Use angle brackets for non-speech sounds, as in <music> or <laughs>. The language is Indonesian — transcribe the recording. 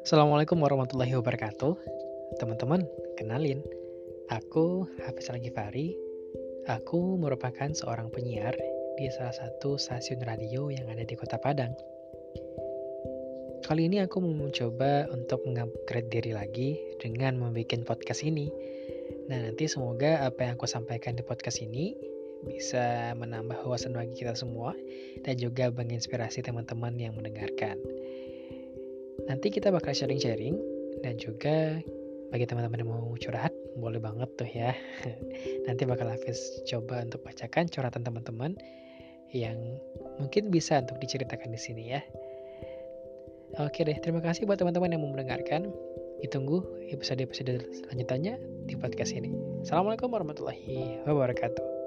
Assalamualaikum warahmatullahi wabarakatuh. Teman-teman, kenalin. Aku Hafiz Al-Ghifari Aku merupakan seorang penyiar di salah satu stasiun radio yang ada di kota Padang. Kali ini aku mau mencoba untuk mengupgrade diri lagi dengan membuat podcast ini. Nah nanti semoga apa yang aku sampaikan di podcast ini bisa menambah wawasan bagi kita semua dan juga menginspirasi teman-teman yang mendengarkan. Nanti kita bakal sharing-sharing dan juga bagi teman-teman yang mau curhat, boleh banget tuh ya. <laughs> Nanti bakal Hafiz coba untuk bacakan curhatan teman-teman yang mungkin bisa untuk diceritakan di sini ya. Oke deh, terima kasih buat teman-teman yang mau mendengarkan. Ditunggu episode-episode selanjutnya di podcast ini. Assalamualaikum warahmatullahi wabarakatuh.